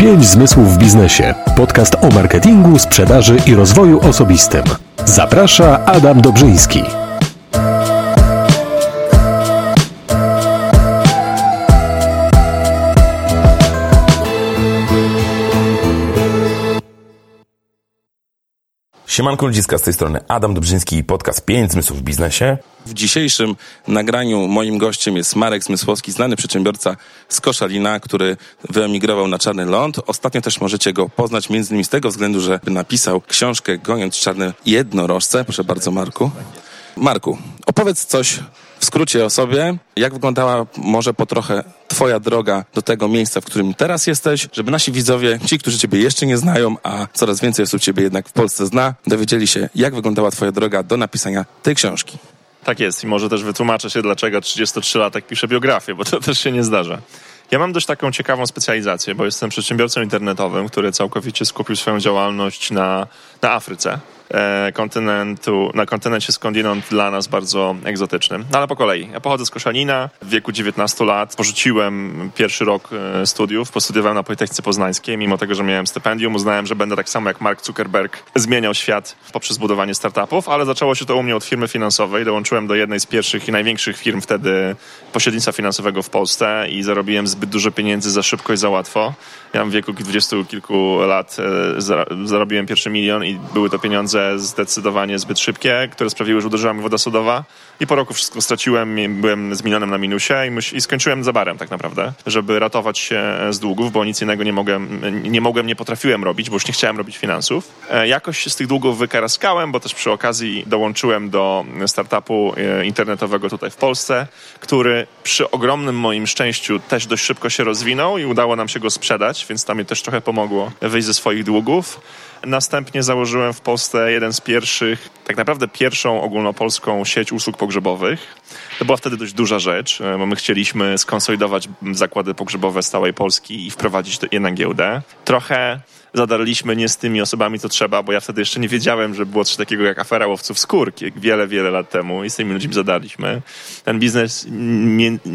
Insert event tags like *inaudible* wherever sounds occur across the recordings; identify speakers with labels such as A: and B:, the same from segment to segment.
A: Pięć zmysłów w biznesie. Podcast o marketingu, sprzedaży i rozwoju osobistym. Zaprasza Adam Dobrzyński.
B: Siemanko ludziska, z tej strony Adam Dobrzyński i podcast 5 zmysłów w biznesie.
C: W dzisiejszym nagraniu moim gościem jest Marek Zmysłowski, znany przedsiębiorca z Koszalina, który wyemigrował na Czarny Ląd. Ostatnio też możecie go poznać między innymi z tego względu, że napisał książkę Goniąc Czarne Jednorożce. Proszę bardzo Marku. Marku, opowiedz coś w skrócie o sobie, jak wyglądała może po trochę twoja droga do tego miejsca, w którym teraz jesteś, żeby nasi widzowie, ci, którzy ciebie jeszcze nie znają, a coraz więcej osób ciebie jednak w Polsce zna, dowiedzieli się, jak wyglądała twoja droga do napisania tej książki.
D: Tak jest i może też wytłumaczę się, dlaczego 33-latek pisze biografię, bo to też się nie zdarza. Ja mam dość taką ciekawą specjalizację, bo jestem przedsiębiorcą internetowym, który całkowicie skupił swoją działalność na, na Afryce. E, kontynentu, na kontynencie skądinąd dla nas bardzo egzotycznym. No ale po kolei. Ja pochodzę z Koszalina. W wieku 19 lat porzuciłem pierwszy rok e, studiów. Postudiowałem na Politechnice Poznańskiej. Mimo tego, że miałem stypendium, uznałem, że będę tak samo jak Mark Zuckerberg zmieniał świat poprzez budowanie startupów, ale zaczęło się to u mnie od firmy finansowej. Dołączyłem do jednej z pierwszych i największych firm wtedy pośrednictwa finansowego w Polsce i zarobiłem zbyt dużo pieniędzy za szybko i za łatwo. Ja w wieku dwudziestu kilku lat e, zarobiłem pierwszy milion i były to pieniądze zdecydowanie zbyt szybkie, które sprawiły, że uderzyła mi woda sodowa i po roku wszystko straciłem, byłem z na minusie i, i skończyłem za barem tak naprawdę, żeby ratować się z długów, bo nic innego nie mogłem, nie mogłem, nie potrafiłem robić, bo już nie chciałem robić finansów. E, jakoś się z tych długów wykaraskałem, bo też przy okazji dołączyłem do startupu e, internetowego tutaj w Polsce, który przy ogromnym moim szczęściu też dość szybko się rozwinął i udało nam się go sprzedać, więc to mi też trochę pomogło wyjść ze swoich długów. Następnie założyłem w Polsce jeden z pierwszych, tak naprawdę pierwszą ogólnopolską sieć usług pogrzebowych. To była wtedy dość duża rzecz, e, bo my chcieliśmy skonsolidować zakłady pogrzebowe z całej Polski i wprowadzić je na giełdę. Trochę zadarliśmy nie z tymi osobami, co trzeba, bo ja wtedy jeszcze nie wiedziałem, że było coś takiego jak afera łowców skórki wiele, wiele lat temu i z tymi ludźmi zadarliśmy. Ten biznes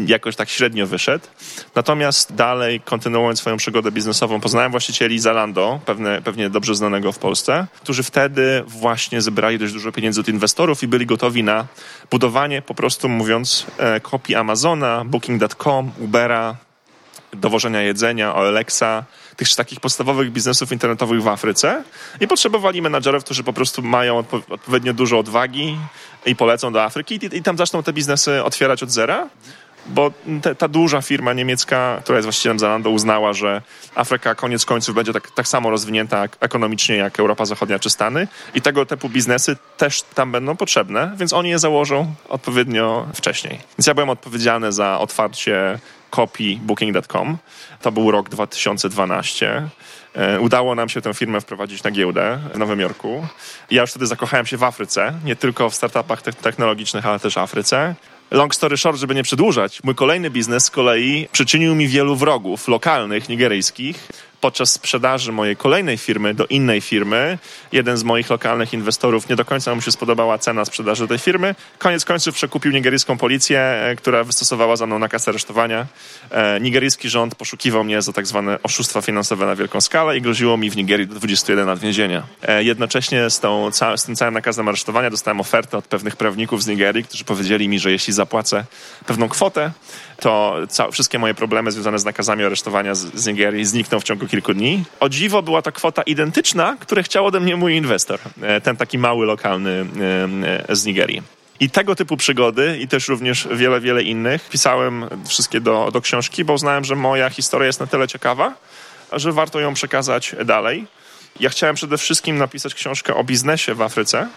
D: jakoś tak średnio wyszedł. Natomiast dalej, kontynuując swoją przygodę biznesową, poznałem właścicieli Zalando, pewne, pewnie dobrze znanego w Polsce, którzy wtedy właśnie zebrali dość dużo pieniędzy od inwestorów i byli gotowi na budowanie, po prostu mówiąc, e, kopii Amazona, Booking.com, Ubera, dowożenia jedzenia, OLX-a, tych takich podstawowych biznesów internetowych w Afryce i potrzebowali menadżerów, którzy po prostu mają odpowiednio dużo odwagi i polecą do Afryki i, i tam zaczną te biznesy otwierać od zera bo te, ta duża firma niemiecka, która jest właścicielem Zalando, uznała, że Afryka koniec końców będzie tak, tak samo rozwinięta ekonomicznie jak Europa Zachodnia czy Stany i tego typu biznesy też tam będą potrzebne, więc oni je założą odpowiednio wcześniej. Więc ja byłem odpowiedzialny za otwarcie kopii booking.com. To był rok 2012. E, udało nam się tę firmę wprowadzić na giełdę w Nowym Jorku. Ja już wtedy zakochałem się w Afryce, nie tylko w startupach technologicznych, ale też w Afryce. Long story short, żeby nie przedłużać, mój kolejny biznes z kolei przyczynił mi wielu wrogów lokalnych, nigeryjskich podczas sprzedaży mojej kolejnej firmy do innej firmy, jeden z moich lokalnych inwestorów nie do końca mu się spodobała cena sprzedaży tej firmy. Koniec końców przekupił nigeryjską policję, e, która wystosowała za mną nakaz aresztowania. E, nigeryjski rząd poszukiwał mnie za tak zwane oszustwa finansowe na wielką skalę i groziło mi w Nigerii do 21 lat więzienia. Jednocześnie z, tą, z tym całym nakazem aresztowania dostałem ofertę od pewnych prawników z Nigerii, którzy powiedzieli mi, że jeśli zapłacę pewną kwotę, to wszystkie moje problemy związane z nakazami aresztowania z, z Nigerii znikną w ciągu kilku dni. O dziwo była to kwota identyczna, które chciał ode mnie mój inwestor, e, ten taki mały, lokalny e, e, z Nigerii. I tego typu przygody, i też również wiele, wiele innych, pisałem wszystkie do, do książki, bo uznałem, że moja historia jest na tyle ciekawa, że warto ją przekazać dalej. Ja chciałem przede wszystkim napisać książkę o biznesie w Afryce,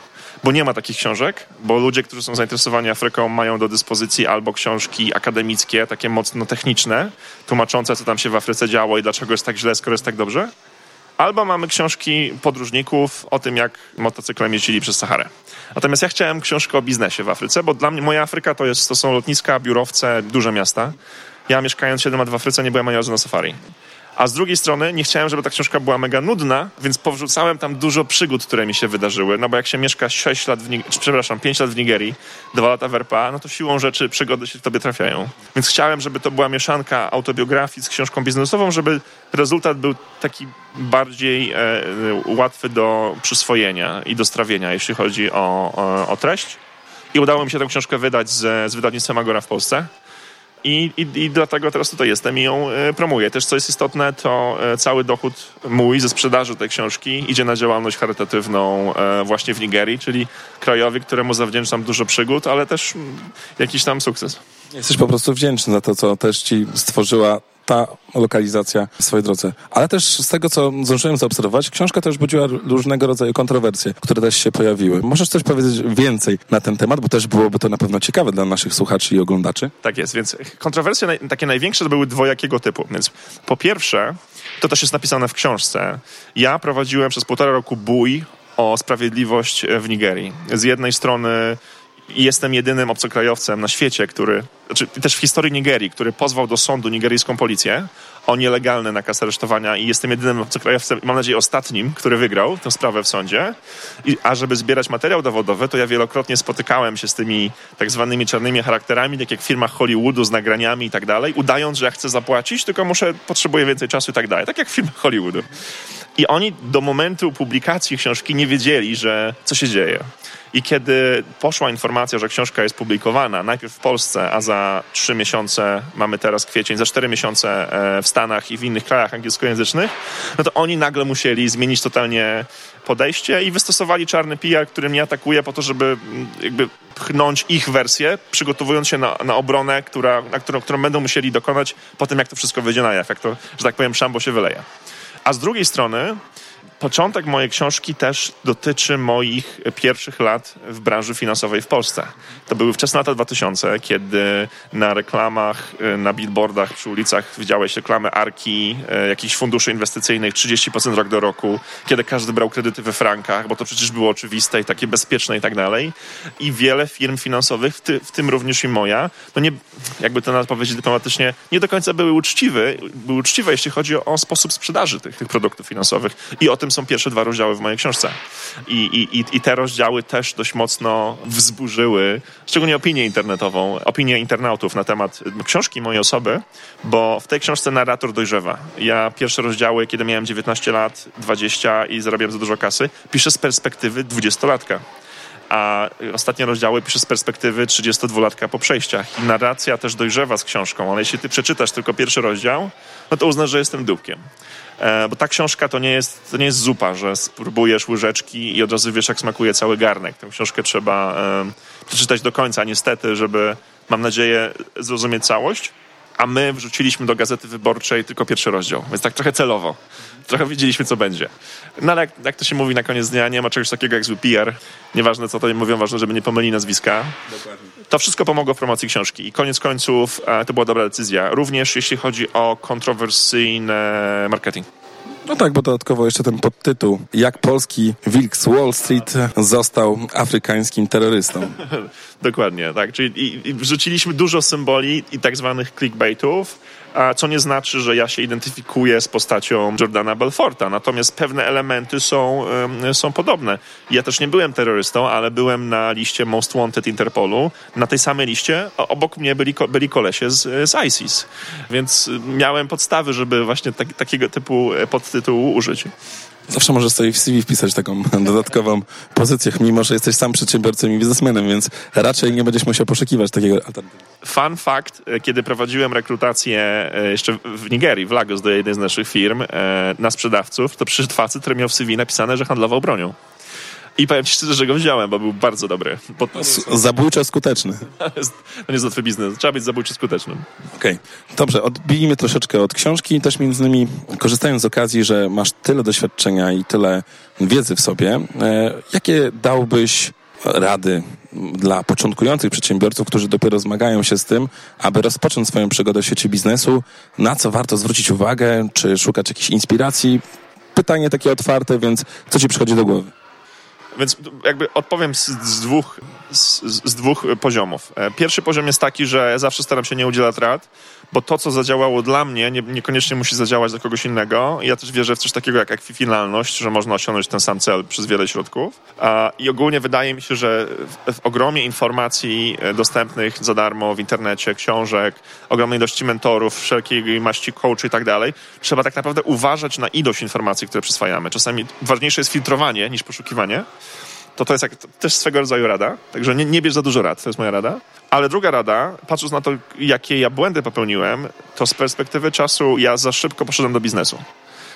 D: bo nie ma takich książek, bo ludzie, którzy są zainteresowani Afryką, mają do dyspozycji albo książki akademickie, takie mocno techniczne, tłumaczące, co tam się w Afryce działo i dlaczego jest tak źle, skoro jest tak dobrze, albo mamy książki podróżników o tym, jak motocyklem jeździli przez Saharę. Natomiast ja chciałem książkę o biznesie w Afryce, bo dla mnie moja Afryka to, jest, to są lotniska, biurowce, duże miasta. Ja mieszkając 7 lat w Afryce nie byłem ani razu na safari A z drugiej strony nie chciałem, żeby ta książka była mega nudna, więc powrzucałem tam dużo przygód, które mi się wydarzyły. No bo jak się mieszka 6 lat w Nigerii, przepraszam, 5 lat w Nigerii, 2 lata w RPA, no to siłą rzeczy przygody się tobie trafiają. Więc chciałem, żeby to była mieszanka autobiografii z książką biznesową, żeby rezultat był taki bardziej e, łatwy do przyswojenia i do strawienia, jeśli chodzi o, o, o treść. I udało mi się tę książkę wydać z, z wydawnictwem Agora w Polsce. I, i, I dlatego teraz tutaj jestem i ją e, promuję. Też co jest istotne, to e, cały dochód mój ze sprzedaży tej książki idzie na działalność charytatywną e, właśnie w Nigerii, czyli krajowi, któremu zawdzięczam dużo przygód, ale też mm, jakiś tam sukces.
C: Jesteś po prostu wdzięczny za to, co też ci stworzyła ta lokalizacja w swojej drodze. Ale też z tego, co zdążyłem zaobserwować, książka też budziła różnego rodzaju kontrowersje, które też się pojawiły. Możesz coś powiedzieć więcej na ten temat, bo też byłoby to na pewno ciekawe dla naszych słuchaczy i oglądaczy.
D: Tak jest, więc kontrowersje naj, takie największe to były dwojakiego typu. Więc po pierwsze, to też jest napisane w książce, ja prowadziłem przez półtora roku bój o sprawiedliwość w Nigerii. Z jednej strony jestem jedynym obcokrajowcem na świecie, który, znaczy też w historii Nigerii, który pozwał do sądu nigeryjską policję o nielegalny nakaz aresztowania i jestem jedynym obcokrajowcem, mam nadzieję ostatnim, który wygrał tę sprawę w sądzie. I, a żeby zbierać materiał dowodowy, to ja wielokrotnie spotykałem się z tymi tak zwanymi czarnymi charakterami, tak jak w firmach Hollywoodu z nagraniami i tak dalej, udając, że ja chcę zapłacić, tylko muszę, potrzebuję więcej czasu i tak dalej. Tak jak w filmach Hollywoodu. I oni do momentu publikacji książki nie wiedzieli, że co się dzieje. I kiedy poszła informacja, że książka jest publikowana, najpierw w Polsce, a za trzy miesiące, mamy teraz kwiecień, za cztery miesiące e, w Stanach i w innych krajach angielskojęzycznych, no to oni nagle musieli zmienić totalnie podejście i wystosowali czarny PR, który mnie atakuje po to, żeby mm, jakby pchnąć ich wersję, przygotowując się na, na obronę, która, na którą, którą będą musieli dokonać po tym, jak to wszystko wyjdzie na jaw, jak to, że tak powiem, szambo się wyleje. A z drugiej strony Początek mojej książki też dotyczy moich pierwszych lat w branży finansowej w Polsce. To były wczesne lata 2000, kiedy na reklamach, na billboardach przy ulicach widziałeś reklamy Arki, y, jakichś funduszy inwestycyjnych 30% rok do roku, kiedy każdy brał kredyty we frankach, bo to przecież było oczywiste i takie bezpieczne i tak dalej. I wiele firm finansowych, w, ty, w tym również i moja, no nie, jakby to nawet powiedzieć dyplomatycznie, nie do końca były uczciwe, były uczciwe, jeśli chodzi o sposób sprzedaży tych, tych produktów finansowych i o tym tym są pierwsze dwa rozdziały w mojej książce. I, i, I te rozdziały też dość mocno wzburzyły, szczególnie opinię internetową, opinię internautów na temat książki mojej osoby, bo w tej książce narrator dojrzewa. Ja pierwsze rozdziały, kiedy miałem 19 lat, 20 i zarabiałem za dużo kasy, piszę z perspektywy 20-latka a ostatnie rozdziały piszę z perspektywy 32-latka po przejściach. I narracja też dojrzewa z książką, ale jeśli ty przeczytasz tylko pierwszy rozdział, no to uznasz, że jestem dupkiem. E, bo ta książka to nie, jest, to nie jest zupa, że spróbujesz łyżeczki i od razu wiesz, jak smakuje cały garnek. Tę książkę trzeba e, przeczytać do końca, niestety, żeby, mam nadzieję, zrozumieć całość. A my wrzuciliśmy do Gazety Wyborczej tylko pierwszy rozdział, więc tak trochę celowo. Trochę wiedzieliśmy, co będzie. No ale jak, jak to się mówi na koniec dnia, nie ma czegoś takiego jak zły PR. Nieważne, co to mówią, ważne, żeby nie pomyli nazwiska. Dokładnie. To wszystko pomogło w promocji książki i koniec końców e, to była dobra decyzja. Również jeśli chodzi o kontrowersyjny marketing.
C: No tak, bo dodatkowo jeszcze ten podtytuł Jak polski wilk z Wall Street został afrykańskim terrorystą. *laughs*
D: Dokładnie, tak. Czyli i, i wrzuciliśmy dużo symboli i tak zwanych clickbaitów, co nie znaczy, że ja się identyfikuję z postacią Jordana Belforta. Natomiast pewne elementy są, są podobne. Ja też nie byłem terrorystą, ale byłem na liście Most Wanted Interpolu. Na tej samej liście obok mnie byli, byli kolesie z, z ISIS. Więc miałem podstawy, żeby właśnie tak, takiego typu podtytułu użyć.
C: Zawsze możesz sobie w CV wpisać taką *laughs* dodatkową pozycję, mimo że jesteś sam przedsiębiorcą i biznesmenem, więc raczej nie będziesz musiał poszukiwać takiego alternatywy.
D: Fun fact, e, kiedy prowadziłem rekrutację e, jeszcze w Nigerii, w Lagos, do jednej z naszych firm na sprzedawców, to przyszedł facet, który miał w CV napisane, że handlował bronią. I powiem ci szczerze, że go wziąłem, bo był bardzo dobry. Bo
C: zabójczo skuteczny. *laughs*
D: To nie jest łatwy biznes. Trzeba być zabójczo skutecznym.
C: Okej. Okay. Dobrze, odbijmy troszeczkę od książki. Też między innymi, korzystając z okazji, że masz tyle doświadczenia i tyle wiedzy w sobie, e, jakie dałbyś rady dla początkujących przedsiębiorców, którzy dopiero zmagają się z tym, aby rozpocząć swoją przygodę w świecie biznesu, na co warto zwrócić uwagę, czy szukać jakiejś inspiracji? Pytanie takie otwarte, więc co ci przychodzi do głowy?
D: Więc jakby odpowiem z, z dwóch, z, z, dwóch poziomów. E, pierwszy poziom jest taki, że ja zawsze staram się nie udzielać rad, bo to, co zadziałało dla mnie, nie, niekoniecznie musi zadziałać dla kogoś innego. Ja też wierzę w coś takiego jak ekwifinalność, że można osiągnąć ten sam cel przez wiele środków. I ogólnie wydaje mi się, że w, w ogromie informacji e, dostępnych za darmo w internecie, książek, ogromnej ilości mentorów, wszelkiej maści coachy i tak dalej, trzeba tak naprawdę uważać na ilość informacji, które przyswajamy. Czasami ważniejsze jest filtrowanie niż poszukiwanie to to jest jak, to też swego rodzaju rada. Także nie, nie bierz za dużo rad, to jest moja rada. Ale druga rada, patrząc na to, jakie ja błędy popełniłem, to z perspektywy czasu ja za szybko poszedłem do biznesu.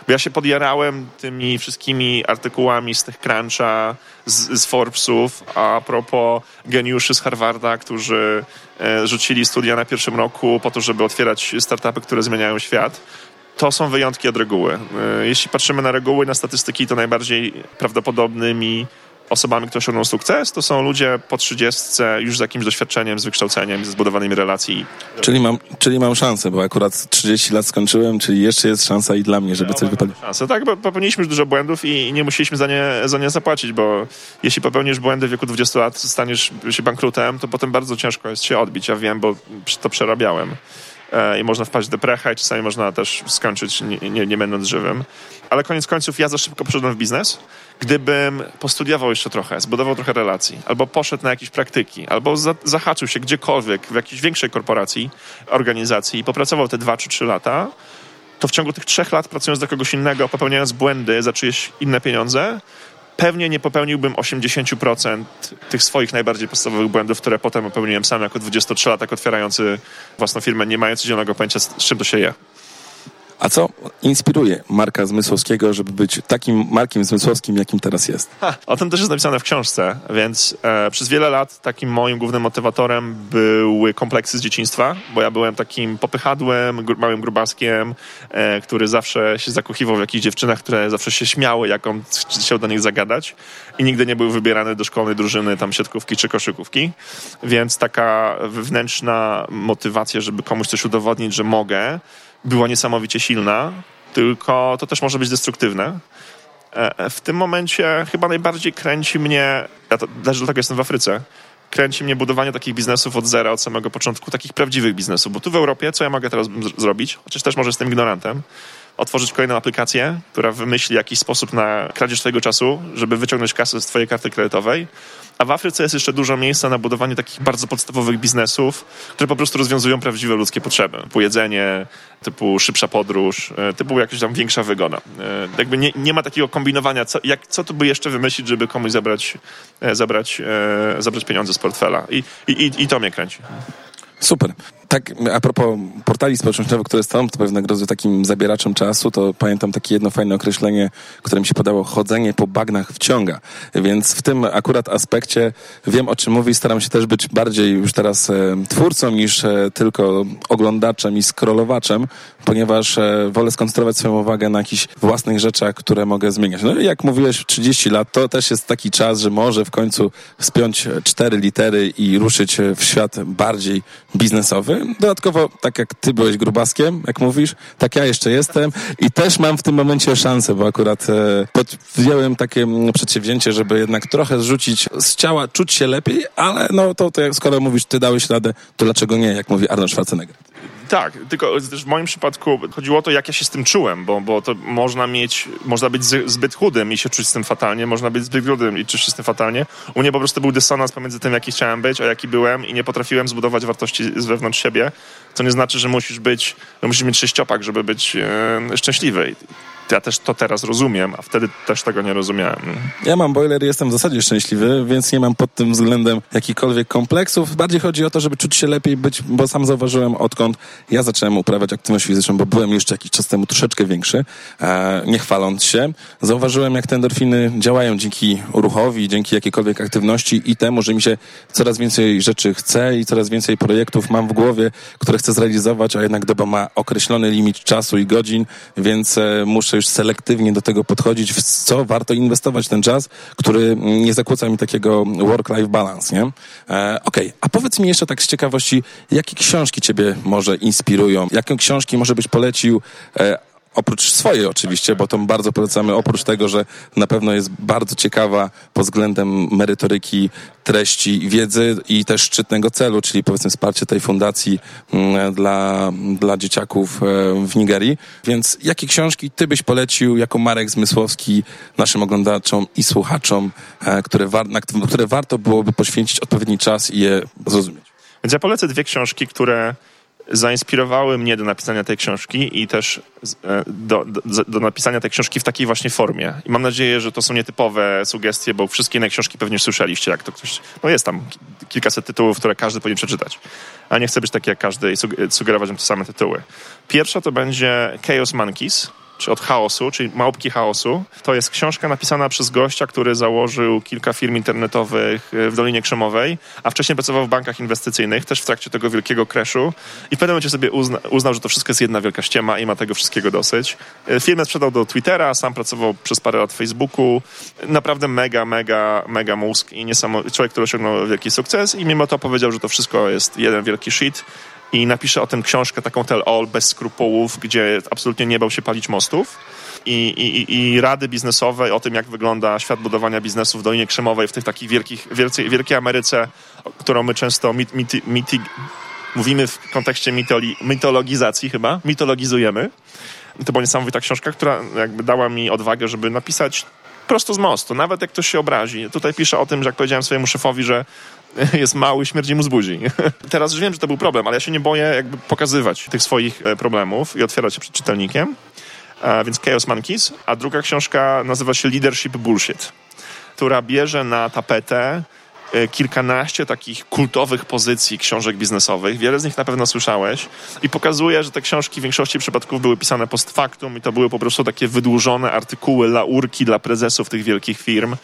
D: Bo ja się podjarałem tymi wszystkimi artykułami z tych Cruncha, z, z Forbesów, a propos geniuszy z Harvarda, którzy e, rzucili studia na pierwszym roku po to, żeby otwierać startupy, które zmieniają świat to są wyjątki od reguły. E, jeśli patrzymy na reguły, na statystyki, to najbardziej prawdopodobnymi osobami, które osiągną sukces, to są ludzie po 30 już z jakimś doświadczeniem, z wykształceniem, ze zbudowanymi relacji.
C: Czyli mam, czyli mam szansę, bo akurat 30 lat skończyłem, czyli jeszcze jest szansa i dla mnie, żeby no, coś wypalić.
D: Szansę. Tak, bo popełniliśmy już dużo błędów i nie musieliśmy za nie, za nie zapłacić, bo jeśli popełnisz błędy w wieku 20 lat, staniesz się bankrutem, to potem bardzo ciężko jest się odbić. Ja wiem, bo to przerabiałem. E, i można wpaść w deprechę i czasami można też skończyć nie, nie, nie będąc żywym. Ale koniec końców ja za szybko poszedłem w biznes. Gdybym postudiował jeszcze trochę, zbudował trochę relacji, albo poszedł na jakieś praktyki, albo za, zahaczył się gdziekolwiek w jakiejś większej korporacji, organizacji i popracował te dwa czy trzy lata, to w ciągu tych trzech lat pracując dla kogoś innego, popełniając błędy za czyjeś inne pieniądze, pewnie nie popełniłbym 80% tych swoich najbardziej podstawowych błędów, które potem popełniłem sam jako 23-latek otwierający własną firmę, nie mając zielonego pojęcia, z czym to się je.
C: A co inspiruje Marka Zmysłowskiego, żeby być takim Markiem Zmysłowskim, jakim teraz jest?
D: Ha, o tym też jest napisane w książce, więc e, przez wiele lat takim moim głównym motywatorem były kompleksy z dzieciństwa, bo ja byłem takim popychadłem, małym grubaskiem, e, który zawsze się zakochiwał w jakichś dziewczynach, które zawsze się śmiały, jak on chciał do nich zagadać i nigdy nie był wybierany do szkolnej drużyny tam siatkówki czy koszykówki, więc taka wewnętrzna motywacja, żeby komuś coś udowodnić, że mogę, była niesamowicie silna, tylko to też może być destruktywne. E, e, w tym momencie chyba najbardziej kręci mnie, ja to, też dlatego jestem w Afryce, kręci mnie budowanie takich biznesów od zera, od samego początku, takich prawdziwych biznesów, bo tu w Europie, co ja mogę teraz zrobić, chociaż też może jestem ignorantem, otworzyć kolejną aplikację, która wymyśli jakiś sposób na kradzież twojego czasu, żeby wyciągnąć kasę z twojej karty kredytowej, a w Afryce jest jeszcze dużo miejsca na budowanie takich bardzo podstawowych biznesów, które po prostu rozwiązują prawdziwe ludzkie potrzeby. Typu jedzenie, typu szybsza podróż, e, typu jakaś tam większa wygoda. E, jakby nie, nie ma takiego kombinowania, co, jak, co tu by jeszcze wymyślić, żeby komuś zabrać, e, zabrać, zabrać pieniądze z portfela. I, i, i to mnie kręci.
C: Super. Tak, a propos portali społecznościowych, które są pewnego rodzaju takim zabieraczem czasu, to pamiętam takie jedno fajne określenie, które mi się podało, chodzenie po bagnach wciąga. Więc w tym akurat aspekcie wiem, o czym mówi, staram się też być bardziej już teraz e, twórcą niż e, tylko oglądaczem i scrollowaczem, ponieważ e, wolę skoncentrować swoją uwagę na jakichś własnych rzeczach, które mogę zmieniać. No i jak mówiłeś, 30 lat, to też jest taki czas, że może w końcu spiąć cztery litery i ruszyć w świat bardziej biznesowy. Dodatkowo, tak jak ty byłeś grubaskiem, jak mówisz, tak ja jeszcze jestem i też mam w tym momencie szansę, bo akurat e, podjąłem takie mm, przedsięwzięcie, żeby jednak trochę zrzucić z ciała, czuć się lepiej, ale no to, to skoro mówisz, ty dałeś radę, to dlaczego nie, jak mówi Arnold Schwarzenegger?
D: Tak, tylko w moim przypadku chodziło o to, jak ja się z tym czułem, bo, bo to można mieć, można być zbyt chudym i się czuć z tym fatalnie, można być zbyt grudym i czuć się z tym fatalnie. U mnie po prostu był dysonans pomiędzy tym, jaki chciałem być, a jaki byłem i nie potrafiłem zbudować wartości z wewnątrz siebie, co nie znaczy, że musisz być, musisz mieć sześciopak, żeby być e, szczęśliwy ja też to teraz rozumiem, a wtedy też tego nie rozumiałem.
C: Ja mam boiler i jestem w zasadzie szczęśliwy, więc nie mam pod tym względem jakichkolwiek kompleksów. Bardziej chodzi o to, żeby czuć się lepiej być, bo sam zauważyłem odkąd ja zacząłem uprawiać aktywność fizyczną, bo byłem jeszcze jakiś czas temu troszeczkę większy, e, nie chwaląc się. Zauważyłem, jak te endorfiny działają dzięki ruchowi, dzięki jakiejkolwiek aktywności i temu, że mi się coraz więcej rzeczy chce i coraz więcej projektów mam w głowie, które chcę zrealizować, a jednak doba ma określony limit czasu i godzin, więc e, muszę selektywnie do tego podchodzić, w co warto inwestować ten czas, który nie zakłóca mi takiego work-life balance, nie? E, Okej, okay. a powiedz mi jeszcze tak z ciekawości, jakie książki ciebie może inspirują? Jakie książki może byś polecił e, oprócz swojej oczywiście, bo to bardzo polecamy, oprócz tego, że na pewno jest bardzo ciekawa pod względem merytoryki, treści, wiedzy i też szczytnego celu, czyli powiedzmy wsparcie tej fundacji mm, dla, dla dzieciaków e, w Nigerii. Więc jakie książki ty byś polecił jako Marek Zmysłowski naszym oglądaczom i słuchaczom, e, które, war, na które warto byłoby poświęcić odpowiedni czas i je zrozumieć?
D: Więc ja polecę dwie książki, które zainspirowały mnie do napisania tej książki i też e, do, do, do, napisania tej książki w takiej właśnie formie. I mam nadzieję, że to są nietypowe sugestie, bo wszystkie inne książki pewnie słyszeliście, jak to ktoś... No jest tam kilkaset tytułów, które każdy powinien przeczytać. A nie chcę być taki jak każdy i sugerować im te same tytuły. Pierwsza to będzie Chaos Monkeys czy od chaosu, czyli Małpki chaosu. To jest książka napisana przez gościa, który założył kilka firm internetowych e, w Dolinie Krzemowej, a wcześniej pracował w bankach inwestycyjnych, też w trakcie tego wielkiego crashu i w pewnym momencie sobie uzna, uznał, że to wszystko jest jedna wielka ściema i ma tego wszystkiego dosyć. E, firmę sprzedał do Twittera, sam pracował przez parę lat w Facebooku. Naprawdę mega, mega, mega mózg i człowiek, który osiągnął wielki sukces i mimo to powiedział, że to wszystko jest jeden wielki shit i napisze o tym książkę taką tell all, bez skrupułów, gdzie absolutnie nie bał się palić mostów. I, i, i rady biznesowe o tym, jak wygląda świat budowania biznesu w Dolinie Krzemowej, w tych takich wielkich, wielkiej, wielkiej Ameryce, którą my często mit, mit, mit, mówimy w kontekście mitoli, mitologizacji chyba, mitologizujemy. To była niesamowita książka, która jakby dała mi odwagę, żeby napisać prosto z mostu, nawet jak ktoś się obrazi. Tutaj piszę o tym, że jak powiedziałem swojemu szefowi, że *laughs* jest mały, śmierdzi mu z buzi. *laughs* Teraz już wiem, że to był problem, ale ja się nie boję jakby pokazywać tych swoich e, problemów i otwierać się przed czytelnikiem. Więc Chaos Monkeys. A druga książka nazywa się Leadership Bullshit, która bierze na tapetę e, kilkanaście takich kultowych pozycji książek biznesowych. Wiele z nich na pewno słyszałeś. I pokazuje, że te książki w większości przypadków były pisane post factum i to były po prostu takie wydłużone artykuły, laurki dla prezesów tych wielkich firm.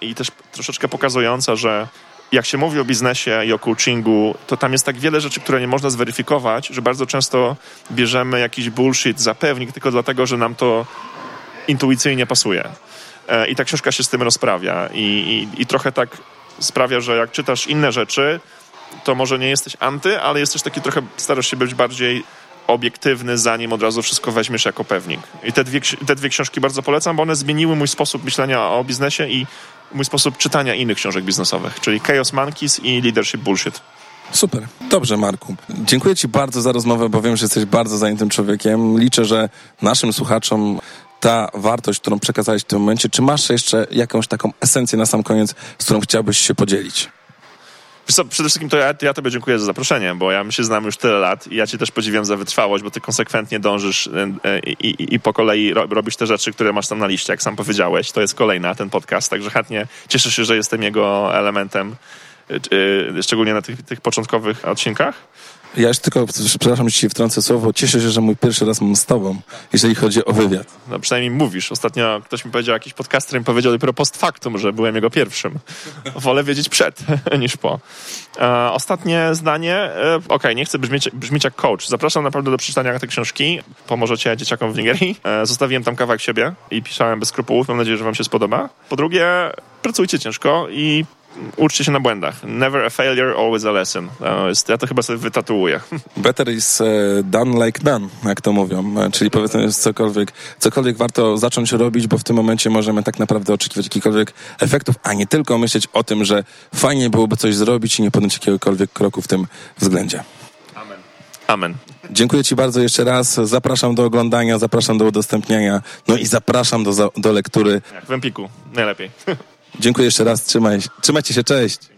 D: I też troszeczkę pokazująca, że jak się mówi o biznesie i o coachingu, to tam jest tak wiele rzeczy, które nie można zweryfikować, że bardzo często bierzemy jakiś bullshit za pewnik tylko dlatego, że nam to intuicyjnie pasuje. E, I ta książka się z tym rozprawia. I, i, i trochę tak sprawia, że jak czytasz inne rzeczy, to może nie jesteś anty, ale jesteś taki trochę, starasz się być bardziej obiektywny, zanim od razu wszystko weźmiesz jako pewnik. I te dwie, te dwie książki bardzo polecam, bo one zmieniły mój sposób myślenia o biznesie i mój sposób czytania innych książek biznesowych, czyli Chaos Monkeys i Leadership Bullshit.
C: Super. Dobrze, Marku. Dziękuję Ci bardzo za rozmowę, bo wiem, że jesteś bardzo zajętym człowiekiem. Liczę, że naszym słuchaczom ta wartość, którą przekazałeś w tym momencie, czy masz jeszcze jakąś taką esencję na sam koniec, z którą chciałbyś się podzielić?
D: Co, przede wszystkim to ja, ja tobie dziękuję za zaproszenie, bo ja my się znamy już tyle lat i ja cię też podziwiam za wytrwałość, bo ty konsekwentnie dążysz e, e, i, i, i po kolei robisz te rzeczy, które masz tam na liście, jak sam powiedziałeś. To jest kolejna, ten podcast, także chętnie cieszę się, że jestem jego elementem, szczególnie na tych, tych początkowych odcinkach.
C: Ja już tylko, przepraszam, ci wtrącę słowo, cieszę się, że mój pierwszy raz mam z tobą, jeżeli chodzi o wywiad.
D: No przynajmniej mówisz. Ostatnio ktoś mi powiedział, jakiś podcaster mi powiedział dopiero post factum, że byłem jego pierwszym. Wolę wiedzieć przed *laughs* niż po. E, ostatnie zdanie. E, Okej, okay, nie chcę brzmieć, brzmieć jak coach. Zapraszam naprawdę do przeczytania tej książki. Pomożecie dzieciakom w Nigerii. E, zostawiłem tam kawałek siebie i pisałem bez skrupułów. Mam nadzieję, że wam się spodoba. Po drugie, pracujcie ciężko i uczcie się na błędach. Never a failure, always a lesson. ja to chyba sobie wytatuuję. *laughs*
C: Better is e, done like done, jak to mówią. E, czyli powiedzmy, cokolwiek, cokolwiek warto zacząć robić, bo w tym momencie możemy tak naprawdę oczekiwać jakichkolwiek efektów, a nie tylko myśleć o tym, że fajnie byłoby coś zrobić i nie podjąć jakiegokolwiek kroku w tym względzie.
D: Amen. Amen.
C: Dziękuję Ci bardzo jeszcze raz. Zapraszam do oglądania, zapraszam do udostępniania, no i zapraszam do, do lektury.
D: Jak w Empiku, najlepiej. *laughs*
C: Dziękuję jeszcze raz, trzymaj, trzymajcie się, cześć.